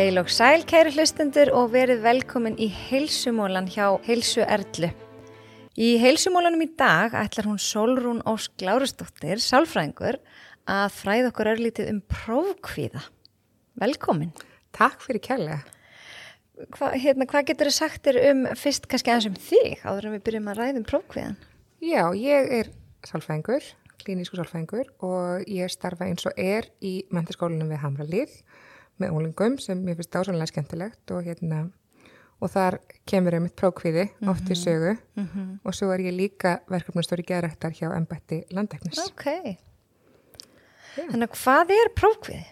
Heil og sæl kæri hlustendur og verið velkomin í heilsumólan hjá Heilsu Erlu. Í heilsumólanum í dag ætlar hún Solrún Ósk Lárusdóttir, sálfræðingur, að fræða okkur örlítið um prófkvíða. Velkomin. Takk fyrir kærlega. Hva, hérna, hvað getur þið sagt þér um fyrst kannski aðeins um þig áður en við byrjum að ræða um prófkvíðan? Já, ég er sálfræðingur, klínísku sálfræðingur og ég starfa eins og er í mentaskólanum við Hamralið með ólingum sem ég finnst ásvonlega skemmtilegt og hérna og þar kemur ég mitt prókviði mm -hmm. oft í sögu mm -hmm. og svo er ég líka verkefnastóri geðrættar hjá ennbætti landeknis. Ok, þannig að hvað er prókviði?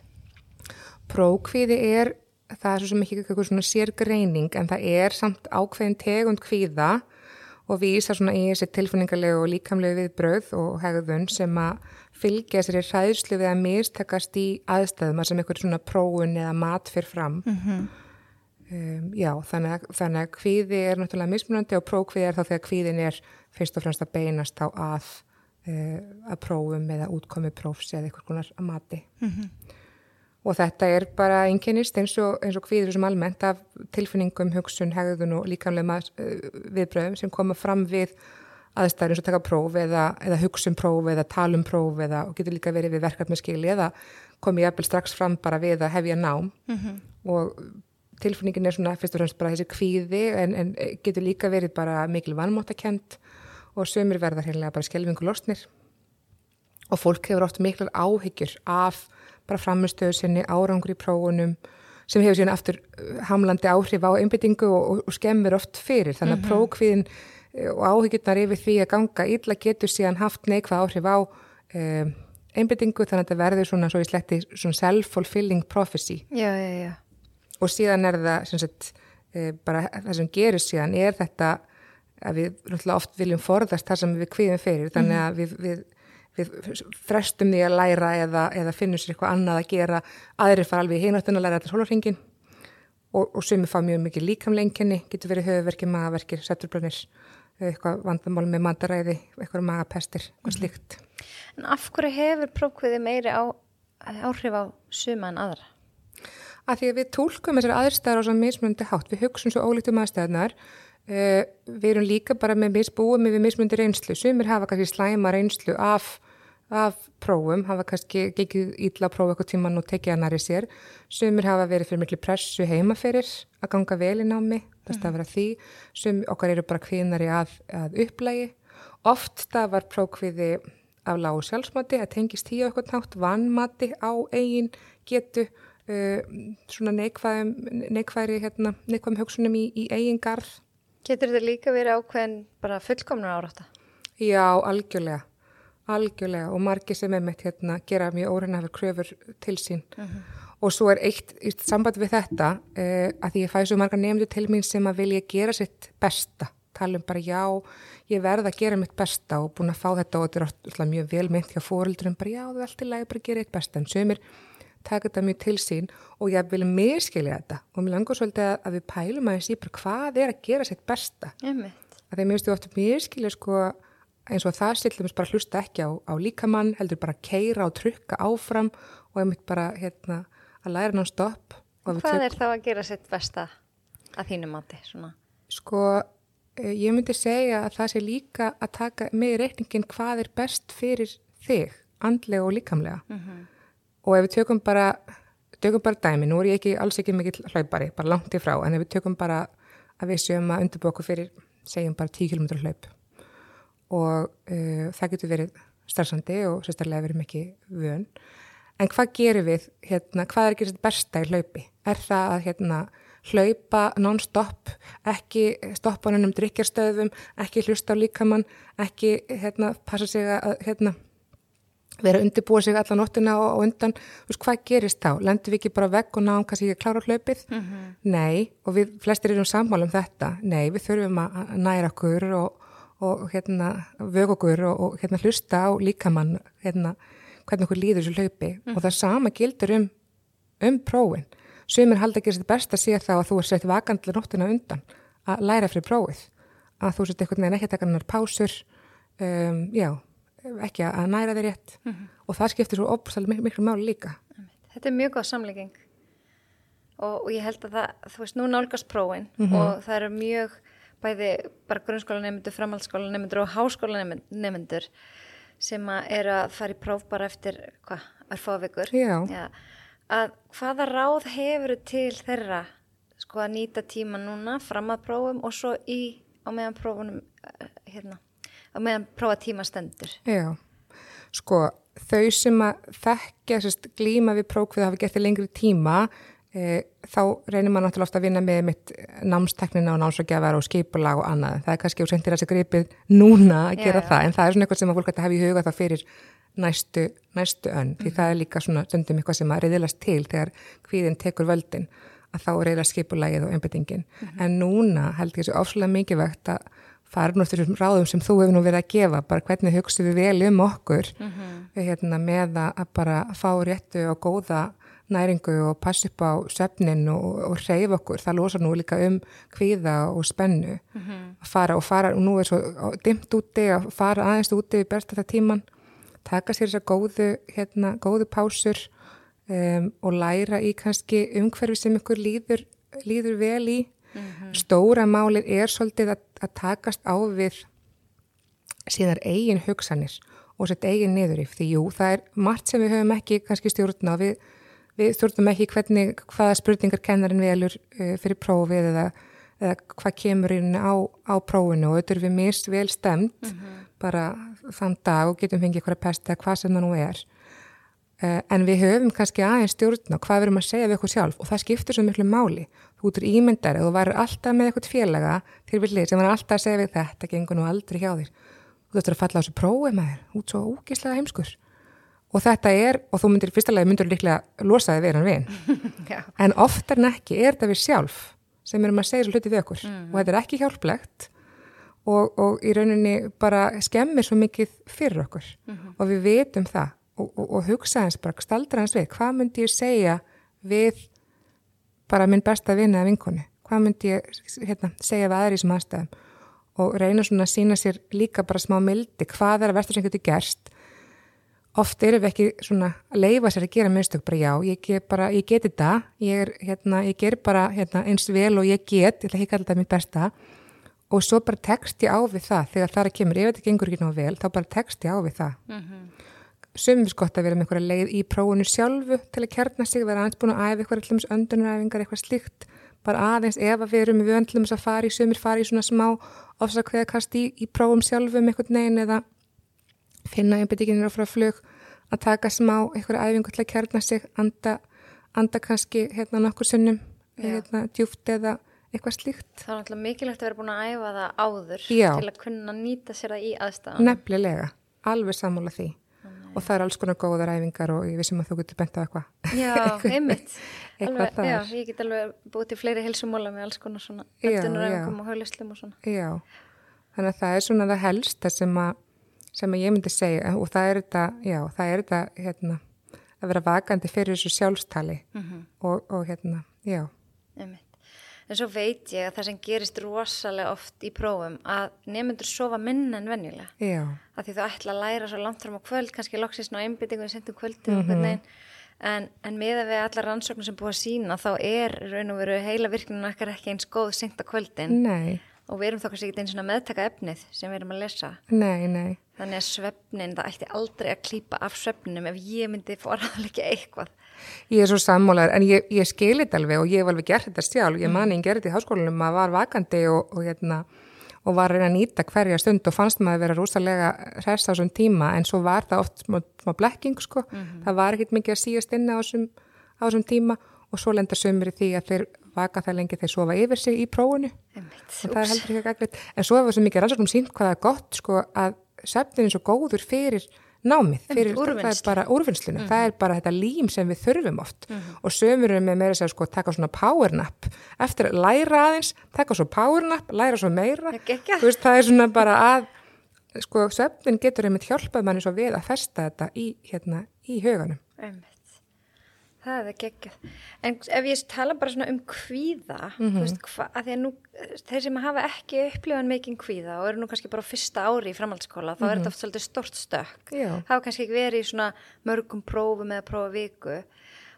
Prókviði er, það er svo sem ekki eitthvað svona sérgreining en það er samt ákveðin tegund kvíða og vísa svona í þessi tilfinningarlegu og líkamlegu viðbröð og hegðun sem að fylgja sér í ræðslu við að mistakast í aðstæðum að sem eitthvað svona próun eða mat fyrir fram. Mm -hmm. Um, já, þannig að, þannig að kvíði er náttúrulega mismunandi og prókvíði er þá þegar kvíðin er fyrst og fremst að beinast á að, uh, að prófum eða útkomi prófs eða eitthvað konar að mati. Mm -hmm. Og þetta er bara einkennist eins og, eins og kvíður sem almennt af tilfinningum, hugsun, hegðun og líkamlega uh, viðbröðum sem koma fram við aðstæður eins og taka próf eða, eða hugsun próf eða talum próf eða og getur líka verið við verkefniskili eða komið jafnvel strax fram bara við að hefja nám mm -hmm. og tilfinningin er svona fyrst og fremst bara þessi kvíði en, en getur líka verið bara mikil vannmáttakent og sömur verðar hérna bara skelvingu losnir og fólk hefur oft miklar áhyggjur af bara framistöðu sinni árangur í prófunum sem hefur síðan aftur uh, hamlandi áhrif á einbyttingu og, og, og skemmir oft fyrir þannig að mm -hmm. prókvíðin og áhyggjurnar yfir því að ganga illa getur síðan haft neikvað áhrif á um, einbyttingu þannig að þetta verður svona svo í sletti svona self-fulfilling prophecy. Já, já, já. Og síðan er það sagt, e, bara það sem gerir síðan er þetta að við oft viljum forðast það sem við kviðum fyrir. Þannig mhm. að við, við, við frestum því að læra eða, eða finnum sér eitthvað annað að gera. Aðrir fara alveg hináttin að læra þetta hólurringin og, og sumi fá mjög mikið líkamlenginni getur verið höfuverkir, magaverkir, setturblönir eitthvað vandamál með mandaræði eitthvað magapestir, eitthvað mhm. slíkt En af hverju hefur prókviði meiri á, áhrif á suma en aðra? að því að við tólkum þessar aðstæðar á svo mismundi hátt, við hugsun svo ólíkt um aðstæðnar uh, við erum líka bara með misbúið með mismundi reynslu sumir hafa kannski slæma reynslu af, af prófum, hafa kannski gekið ítla að prófa eitthvað tíman og tekið að næri sér. Sumir hafa verið fyrir miklu pressu heimaferir að ganga vel í námi það stafar að því, sumir okkar eru bara kvinnari að, að upplægi oft stafar prókviði af lágu sjálfsmati, að tengist tíu eitthvað nátt, vannmati á eigin getu uh, svona neikvæðum, hérna, neikvæðum hugsunum í, í eigin garð. Getur þetta líka verið ákveðin bara fullkomna árátta? Já, algjörlega, algjörlega og margir sem er meitt hérna gera mjög óreynafur kröfur til sín. Uh mhm. -huh. og svo er eitt, eitt samband við þetta uh, að því ég fæ svo marga nefndu til mín sem að vilja gera sitt besta. Tala um bara já, ég verða að gera mitt besta og búin að fá þetta og þetta er alltaf mjög vel mynd hjá fóröldurum bara já, þú er alltaf læg bara að gera eitt besta. En sömur taka þetta mjög til sín og ég vil miskilja þetta. Og mér langar svolítið að við pælum að ég sé bara hvað er að gera sitt besta að eins og það stillum bara hlusta ekki á, á líkamann heldur bara að keira og trukka áfram og ég mitt bara hérna að læra náttúrulega stopp Hvað er þá að gera sitt besta að þínu mati? Svona? Sko eh, ég myndi segja að það sé líka að taka með reikningin hvað er best fyrir þig andlega og líkamlega mm -hmm og ef við tökum bara, tökum bara dæmi, nú er ég ekki alls ekki mikill hlaupari, bara langt í frá, en ef við tökum bara að við séum að undirbóku fyrir, segjum bara 10 km hlaup og uh, það getur verið starfsandi og sérstaklega verið mikið vön, en hvað gerir við, hérna, hvað er ekki þetta besta í hlaupi? Er það að hérna hlaupa non-stop, ekki stoppa hann um drikjarstöðum, ekki hlusta á líkamann, ekki hérna passa sig að hérna vera undirbúa sig alla nóttina og, og undan, þú veist, hvað gerist þá? Lendur við ekki bara vegg og náum kannski ekki að klára hlaupið? Mm -hmm. Nei, og við flestir erum sammála um þetta. Nei, við þurfum að næra okkur og, og hérna, vög okkur og, og hérna hlusta á líkamann, hérna, hvernig okkur líður þessu hlaupi mm -hmm. og það sama gildur um, um prófin. Sumir halda ekki þetta best að sé þá að þú er sett vakandla nóttina undan að læra fyrir prófið, að þú sett eitthvað neina ekki að taka hannar pásur, um, já, ekki að næra þeir rétt mm -hmm. og það skiptir svo óbúrslega miklu, miklu máli líka Þetta er mjög góð samlegging og, og ég held að það, þú veist, nú nálgast prófin Mhm. og það eru mjög bæði bara grunnskólanemundur, framhaldsskólanemundur og háskólanemundur sem að eru að fara í próf bara eftir, hvað, örfáða vikur. Já. Að hvaða ráð hefur til þeirra sko að nýta tíma núna fram að prófum og svo í á meðan prófunum eh, hérna, á meðan prófa tíma stendur. Já, sko þau sem að þekkja glíma við prókvið hafa gert í lengri tíma þá reynir maður náttúrulega ofta að vinna með mitt námsteknina og námsragjafar og skipulag og annað. Það er kannski úr sendir að þessi gripið núna að Já, gera já. það en það er svona eitthvað sem að fólk ætti að hafa í huga þá fyrir næstu, næstu önn því það er líka svona stundum eitthvað sem að reyðilast til þegar kvíðin tekur völdin að þá reyðilast skipulagið og einbyttingin. En núna held ég þessu ofslega mikið vegt að fara nú þessum ráðum sem þú hefur nú verið að gefa, bara hvernig hugsa við vel um okkur hérna, með að bara fá réttu og góða næringu og passa upp á söfnin og, og reyf okkur, það losa nú líka um kvíða og spennu. Að fara og fara, og nú er svo dimt úti að fara aðeins úti við bersta það tíman, taka sér þessar góðu, hérna, góðu pásur um, og læra í kannski umhverfi sem ykkur líður, líður vel í. Stóra málið er svolítið að, að takast á við síðar eigin hugsanir og sett eigin niður í því jú, það er margt sem við höfum ekki kannski stjórna og við, við stjórnum ekki hvernig, hvaða spurningar kennarinn velur uh, fyrir prófið eða, eða hvað kemur inn á, á prófinu og auðvitað er við mist vel stemt bara þann dag og getum fengið eitthvað pest eða hvað sem það nú er. Uh, en við höfum kannski aðeins stjórna hvað við erum að segja við okkur sjálf og það skiptir svo miklu máli. Þú ert ímyndar og þú væri alltaf með eitthvað félaga til vilja sem var alltaf að segja við þetta gengur nú aldrei hjá þér. Þú þurftur að falla á þessu prófi með þér út svo ógislega heimskur og þetta er, og þú myndir fyrsta lagi myndir líklega losa þig við hann Já. en oftar en ekki er þetta við sjálf sem erum að segja svo hluti við okkur. Og þetta er ekki hjálplegt og, og í rauninni bara skemmir svo mikið fyrir okkur. Og við vitum það. Og, og, og hugsa eins bara staldra eins við, hvað myndi ég segja við bara minn besta vinna eða vinkonu, hvað myndi ég hérna, segja við aðri sem aðstæðum? Og reyna svona að sína sér líka bara smá mildi, hvað er að versta sem getur gerst oft erum við ekki svona að leifa sér að gera minnstök bara já, ég get bara, ég get þetta ég er, hérna, ég ger bara hérna, eins vel og ég get, ég ætla ekki að kalla þetta mitt besta. Og svo bara tekst ég á við það. Þegar það er að kemur, ef þetta gengur ekki ná vel þá bara tekst ég á við það. Mm -hmm. sumvis gott að vera með einhverja leið í prófunu sjálfu til að kjarna sig, vera aðeins búin að æfa eitthvað öndunaræfingar, eitthvað slíkt. Bara aðeins ef að við erum við öndlum að fara í sumir fara í svona smá ofsakveðakast í, í prófum sjálfum einhvern veginn eða finna einbyttingin frá flug að taka smá einhverja æfingu til að kjarna sig anda, anda kannski hérna nokkur sunnum hérna djúft eða eitthvað slíkt Það er náttúrulega mikilvægt að vera búin að æfa það áður Já. til að kunna nýta sér það í aðstæðan. nefnilega, alveg sammála því og það er alls konar góðar æfingar og ég vissum að þú getur bent á eitthvað Já, einmitt. Alveg, já, ég get alveg búið til fleiri helsumóla með alls konar svona Já, öndunaröfingum og haulislum og svona. Já, þannig að það er svona það helsta sem að, sem að ég myndi segja og það er þetta, já, það er þetta hérna, að vera vakandi fyrir þessu sjálfstali. Og, og hérna, já. En svo veit ég að það sem gerist rosalega oft í prófum að nefnendur sofa minna en venjulega. já, Af því þú ætla að læra svo langt fram á kvöld, kannski loksist ná einbyttingu sentum kvöldu og hvernig en, en með að við allar rannsóknir sem búið að sína þá er raun og veru heila virkninu okkar ekki eins góð sent á kvöldin. Nei, og við erum þá kannski ekki eins og meðtaka efnið sem við erum að lesa. nei, nei, Þannig að svefnin, það ætti aldrei að klípa af svefninum ef ég myndi forraðleika eitthvað. ég er svo sammálar en ég, ég skilit alveg og ég hef alveg gert þetta sjálf, ég mani, ég gerði þetta í háskólanum að var vakandi og, og hérna og var að reyna að nýta hverja stund og fannst maður að vera rosalega hress á þessum tíma en svo var það oft smá, blekking sko, það var ekkert mikið að síast inn á þessum tíma og svo lenda sömur í því að þeir vaka það lengi þeir sofa yfir sig í prófunu og það er heldur ekki gaggrið en svo hefur svo mikið rannsóknum sínt hvað það er gott sko að svefnin er svo góður fyrir námið, fyrir það er bara úrvinnsluna, það er bara þetta lím sem við þurfum oft. Og sömur er með meira segja sko taka svona power nap. Eftir að læra aðeins, taka svo power nap læra svo meira, veist það er svona bara að sko svefnin getur einmitt hjálpað manni svo við að festa þetta í hérna í huganum. Einmitt. Það er geggjað. En ef ég tala bara svona um kvíða, þú veist, hva, að því að nú, þeir sem hafa ekki upplifan mikinn kvíða og eru nú kannski bara fyrsta ári í framhaldsskóla, þá er þetta oft svolítið stort stökk. Já. Hafa kannski ekki verið í svona mörgum prófum eða prófa viku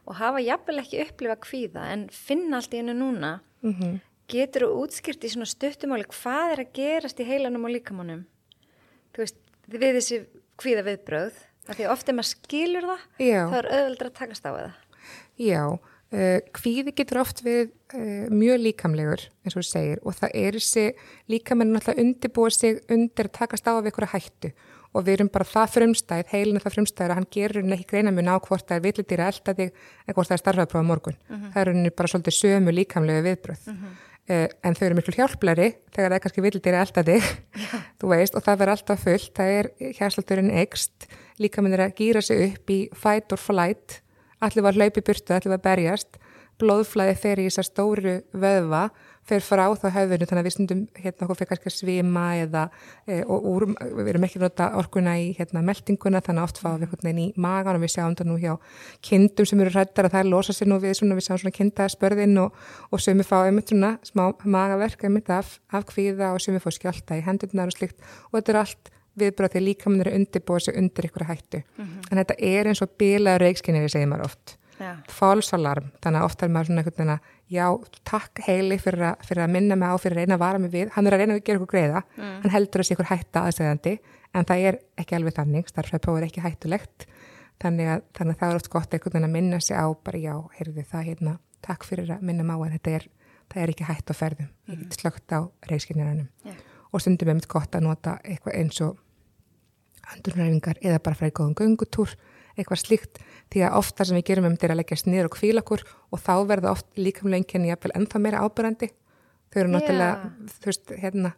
og hafa jafnvel ekki upplifa kvíða en finna allt í hennu núna mm -hmm. getur þú útskýrt í svona stuttumáli hvað er að gerast í heilanum og líkamannum þú veist, við þessi kvíða viðbröð, því ofte maður skilur það, Já. það er auðvöldra að takast á það Já, uh, kvíði getur oft við uh, mjög líkamlegur eins og þú segir og það er þessi líkamenn náttúrulega undirbúið sig undir að takast á af einhverja hættu og við erum bara það frumstæð, heilinu það frumstæð að hann gerur henni ekki greina mun á hvort það er villitýra elda þig en hvort það er starfæðprófa morgun. Uh mhm. -huh. Það er henni bara svolítið sömu líkamlegu viðbröð. Uh -huh. uh, en þau eru miklu hjálplari þegar það er kannski villitýra elda þig, þú veist, og það verður alltaf fullt. Það er hérslaldurinn ekst, líkaminn er að gýra sig upp í fight or flight, allir var hlaupi burtu, allir var berjast, blóðflæði fer í þessar stóru vöðva fer frá þá höfðinu þannig að við stundum hérna okkur fyrir kannski að svima eða e, og úr, við erum ekki að nota orkuna í hérna meldinguna þannig að oft fáum við einhvern veginn í magan og við sjáum þetta nú hjá kindum sem eru rættar að það losa sér nú við svona við sjáum svona kindaspörðin og, og við fáum einmitt svona smá magaverk einmitt af, af kvíða og við fáum skjálta í hendurnar og slikt og þetta er allt viðbröð því líka mann er undirbúið sig undir ykkur hættu. Mm -hmm. en þetta er eins og bila reikskinnir segir maður oft. Fálsalarm, þannig að ofta er maður svona einhvern veginn að já, takk heili fyrir að, fyrir að minna mig á, fyrir að reyna að vara mig við. Hann er að reyna að gera ykkur greiða. Mm. hann heldur að sé ykkur hætta aðsegðandi en það er ekki alveg þannig, starfræðpróf er ekki hættulegt. Þannig að, þannig að það er oft gott einhvern veginn að minna sig á bara já, heyrði það hérna, takk fyrir að minna mig á en þetta er, það er ekki hætt á ferðum. Mm. slögt á reyskinniranum yeah. Og stundum er mitt gott að nota eitthvað eins og handurræfingar eða bara fræði góðum göngutúr eitthvað slíkt. Því að ofta sem við gerum um að leggjast niður og kvíla okkur og þá verða oft líkamlönginni jafnvel ennþá meira ábyrgandi þau eru náttúrulega, yeah. þú veist, hérna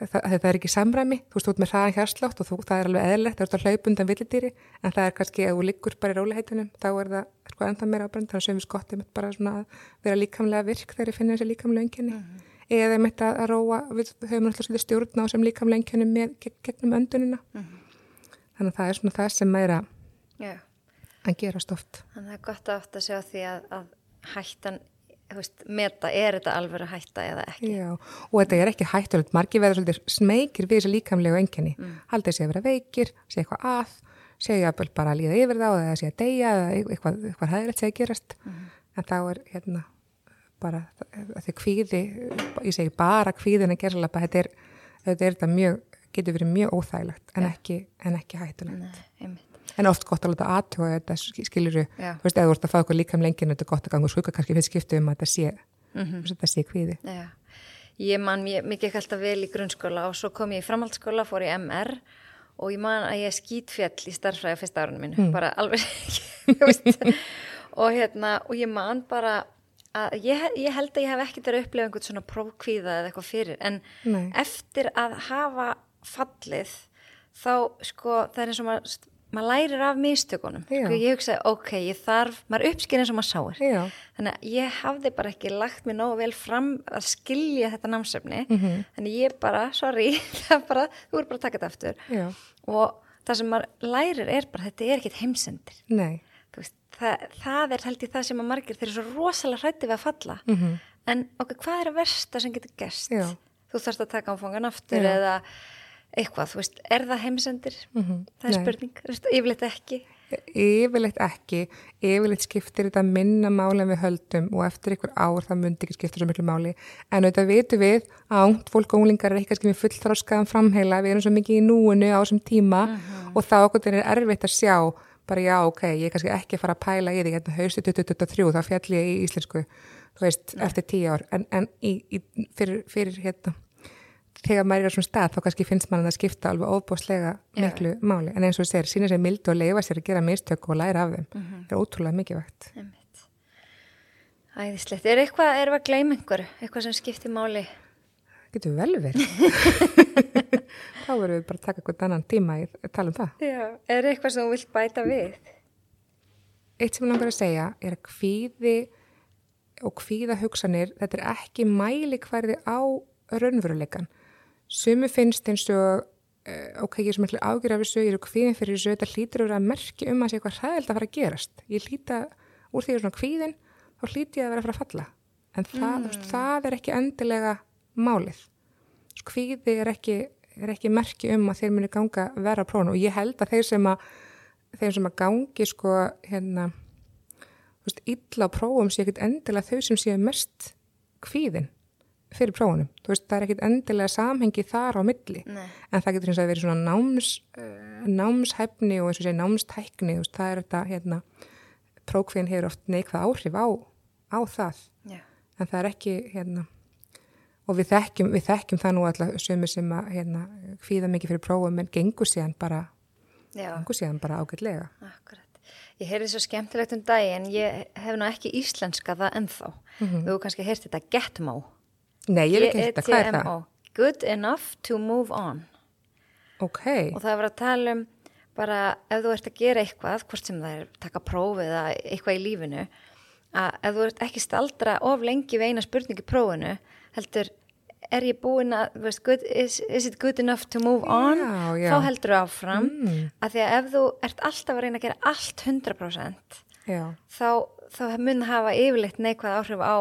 það, það er ekki samræmi, þú veist, út með hraðan hérslátt og þú, það er alveg eðlert, það er alltaf hlaupundan villidýri, en það er kannski ef þú liggur bara í róliheitunum, þá er það sko ennþá meira ábyrgandi, þannig sem við skottum bara svona að vera líkamlega virk þegar eða þetta að róa, við höfum alltaf stjórn á sem líkamlönginni með gegnum öndunina mm -hmm. þannig að það er svona það sem meira yeah. að gerast oft Þannig að það er gott að oft að sjá því að, að hættan Veist, meta, er þetta alveg að hætta eða ekki Já, og þetta er ekki hættulegt margi verður svolítið smekir við þessi líkamlegu enginni, mm. haldið sé að vera veikir sé eitthvað að, bara að líða yfir þá eða sé að deyja eða eitthvað, eitthvað hæðilegt sé að gerast mm. en þá er hérna bara því kvíði, ég segi bara kvíðin að alveg, þetta er þetta er þetta mjög, getur verið mjög óþægilegt en, ja. ekki, en ekki hættulegt. Nei, en oft gott að láta aðtjóða þetta skiluru, þú veist, eða þú ert að fá eitthvað líka um lenginu, þetta er gott að ganga og skuka kannski fyrir skiptu um að þetta sé, mm -hmm. þetta sé kvíði. Já, ég man mikið alltaf vel í grunnskóla og svo kom ég í framhaldsskóla, fór í MR og ég man að ég skýtfjall í starfræði fyrsta árunum mínu, mm. bara alveg og hérna og ég man bara að ég, ég held að ég hef ekkert verið að upplefa einhvern svona prófkvíða eða eitthvað fyrir en Nei. eftir að hafa fallið þá sko það er eins og maður maður lærir af mistökunum sko, ég hugsaði, ok, ég þarf maður uppskýr eins og maður sáir Já. þannig að ég hafði bara ekki lagt mér nógu vel fram að skilja þetta námsefni mm -hmm. þannig ég bara, sorry bara, þú er bara að taka þetta aftur Já. og það sem maður lærir er bara þetta er ekkit heimsendir veist, það, það er held í það sem að margir þeir eru svo rosalega hrætti við að falla mm -hmm. en ok, hvað er að versta sem getur gerst Já. þú þarfst að taka áfangan aftur eða eitthvað, þú veist, er það heimsendir? Mm -hmm. Það er Nei. spurning, yfirleitt ekki? Yfirleitt ekki, yfirleitt skiptir þetta minna máli en við höldum og eftir einhver ár það myndi ekki skipta svo miklu máli en auðvitað vitum við að fólk og unglingar er eitthvað sem við fullþráskaðan framheila, við erum svo mikið í núinu á þessum tíma uh -huh. og þá okkur er erfitt að sjá bara já, ok, ég er kannski ekki að fara að pæla í því hérna haustu 2023, þá fjall ég í íslensku, þú veist, Nei. eftir tíu ár en, en í, í, fyrir, fyrir hérna þegar maður er á svona stað þá kannski finnst mann að skipta alveg óbúslega miklu Já. máli en eins og þú segir, sína sér mildu og leifa sér að gera mistök og læra af þeim mm -hmm. er ótrúlega mikið vægt Æðislegt, er eitthvað, er það að gleyma einhver eitthvað sem skiptir máli? Getur vel verið þá verður við bara að taka eitthvað annan tíma að tala um það Já, er eitthvað sem þú vilt bæta við? Eitt sem ég langar að segja er að kvíði og kvíða hugsanir, þetta er ekki mæli hverði á raunveruleikan Sumi finnst eins og, uh, ok, ég er sem eitthvað ágjur af þessu, ég er kvíðin fyrir þessu, þetta hlýtur að vera að merkja um að sé eitthvað hræðild að fara að gerast. Ég hlýta, úr því að ég er svona kvíðin, þá hlýti ég að vera að fara að falla. En það, mm. það er ekki endilega málið. Kvíði er ekki, er ekki merkja um að þeir muni ganga vera á prófunu og ég held að þeir sem að, þeir sem að gangi sko, hérna, veist, illa prófum sé ekkit endilega þau sem séu mest kvíðin fyrir prófunum. Þú veist, það er ekkit endilega samhengi þar á milli. Nei. En það getur eins og að vera svona náms, uh, námshæfni og eins og segja námstækni, þú veist, það er þetta, hérna, prókvíðin hefur oft neikvæð áhrif á, á það. Já. En það er ekki, hérna, og við þekkjum, við þekkjum það nú alltaf sömur sem að, hérna, kvíða mikið fyrir prófum en gengur síðan bara, Já, gengur síðan bara ágætlega. akkurat. Ég heyrði svo skemmtilegt um daginn, ég hef nú ekki íslenska það ennþá. Þú hefur kannski heyrst þetta getmó. Nei, ég er ekki þetta, hvað er það? GTMO. Good enough to move on. Ok, Og það verið að tala um bara ef þú ert að gera eitthvað, hvort sem það er taka prófið eða eitthvað í lífinu, að ef þú ert ekki staldra of lengi við eina spurningi prófinu, heldur, er ég búin að, veist, good, is, is it good enough to move on? Já, já. Þá heldur þú áfram, Mm. að því að ef þú ert alltaf að reyna að gera allt 100%, já, þá, þá mun það hafa yfirleitt neikvæð áhrif á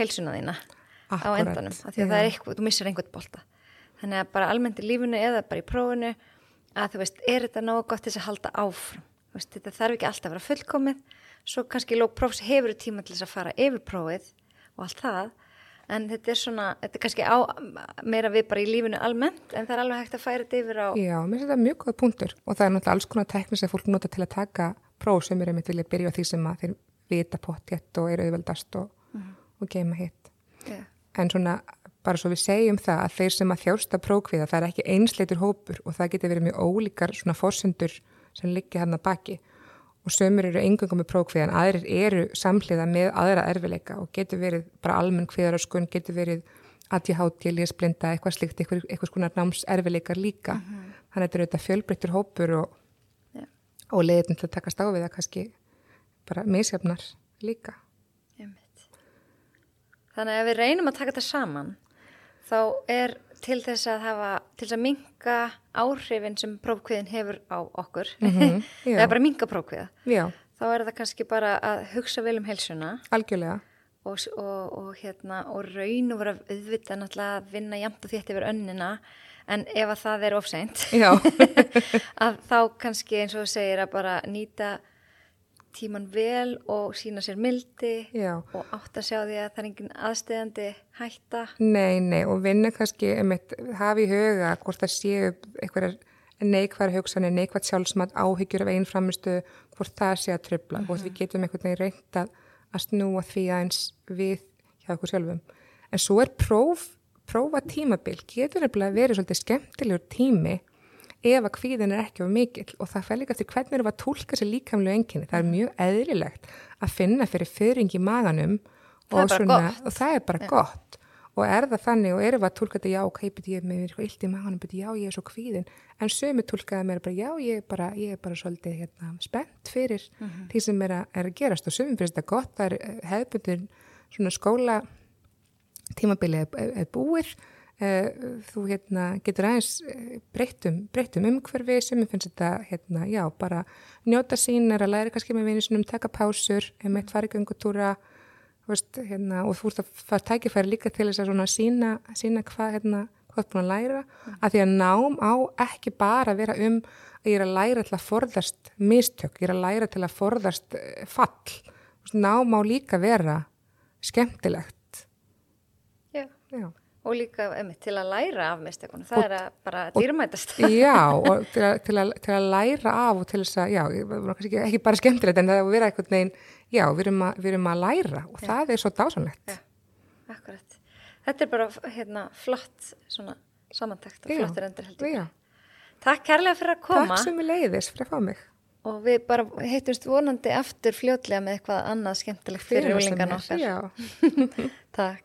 heilsuna þína á Akkúrat, endanum, af því að já. það er eitthvað, þú missir einhvern bolta. Þannig að bara almennt í lífinu eða bara í prófinu að þú veist, er þetta nógu gott þess að halda áfram? Veist, þetta þarf ekki alltaf að vera fullkomið, svo kannski lók prófs hefur tíma til þess að fara yfir prófið og allt það, en þetta er svona, þetta er kannski á meira við bara í lífinu almennt, en það er alveg hægt að færa þetta yfir á, já, mér finnst þetta mjög góð punktur. Og það er náttúrulega alls konar teknis að fólk nota til að taka próf sem er einmitt vilja byrja á því sem að þeir vita pottjett og eru auðveldast og, og geima hitt. já, En svona, bara svo við segjum það að þeir sem að þjásta prókviða, það er ekki einsleitur hópur og það getur verið mjög ólíkar svona fórsendur sem liggja hann að baki og sömur eru engungum með prókviðan, aðrir eru samhliða með aðra erfileika og getur verið bara almenn kviðaröskun, getur verið ADHD, lésblinda, eitthvað slíkt, eitthvað, eitthvað skonar námserfileikar líka. Þannig að þetta eru þetta fjölbreyttur hópur og, Já. og leiðin til að takast á við það kannski bara misjafnar líka. Þannig að ef við reynum að taka þetta saman, þá er til þess að hafa, til þess að minka áhrifin sem prófkviðin hefur á okkur, Mhm, já. eða bara minka prófkviða, Já, þá er það kannski bara að hugsa vel um heilsuna. Algjörlega. og, og, og, hérna, og raun og vera auðvitað náttúrulega að vinna jæmt og þétt yfir önnina, en ef að það er ofseint, Já, að þá kannski eins og segir að bara nýta tíman vel og sína sér mildi já. og átt að sjá því að það er engin aðstegandi hætta. Nei, nei, og vinna kannski einmitt, hafa í huga hvort það séu einhverjar neikværa hugsanir, neikvært sjálfsmat, áhyggjur af einn framistu, hvort það sé að tröfla, hvort við getum einhvern veginn reynt að, að snúa því aðeins við hjá okkur sjálfum. En svo er próf, prófa tímabil, getur nefnilega verið svolítið skemmtilegur tími ef að kvíðin er ekki of mikill. Og það fær líka til hvernig við að tólka sér líkamlega enginni. Það er mjög eðlilegt að finna fyrir fyrring í maganum og, gott. og það er bara gott. Og er það þannig og við að tólka þetta já, ok, beti ég með eitthvað illt í maganum, beti já, ég er svo kvíðin en sömu tólkaði mér bara já, ég er bara, ég er bara svolítið hérna, spennt fyrir því sem er að, er að gerast. Og sömu finnst þetta gott, það er eh, hefðbundur svona skóla tímabilið er, er búið þú hérna getur aðeins eh, breyttum, breyttum umhverfi sem finnst þetta, hérna, já, bara njóta sín er að læra kannski með vinni sinum, taka pásur, einmitt fara í göngutúra veist, hérna, og þú ert að fara tækifæri líka til þess að sína, sína hvað, hérna, hvað þú ert búin að læra að því að nám á ekki bara að vera um að ég er að læra til að forðast mistök, ég er að læra til að forðast eh, fall, nám á líka vera skemmtilegt. Já. já Og líka einmitt, til að læra af mistökunum, það Og- er að bara dýrmætast. Já, og til að, til, að, til að læra af og til þess að, já, ég ekki, ekki bara skemmtilegt en það er að vera eitthvað neginn, já, við erum að, við erum að læra og það er svo dásanlegt. Já. Akkurat. Þetta er bara hérna, flott svona, samantækt og Já. flottir endur heldur. Já, Takk kærlega fyrir að koma takk sem við leiðis fyrir að fá mig. og við bara heitumst vonandi aftur fljótlega með eitthvað annað skemmtilegt fyrir úlingan okkar. Já. Takk.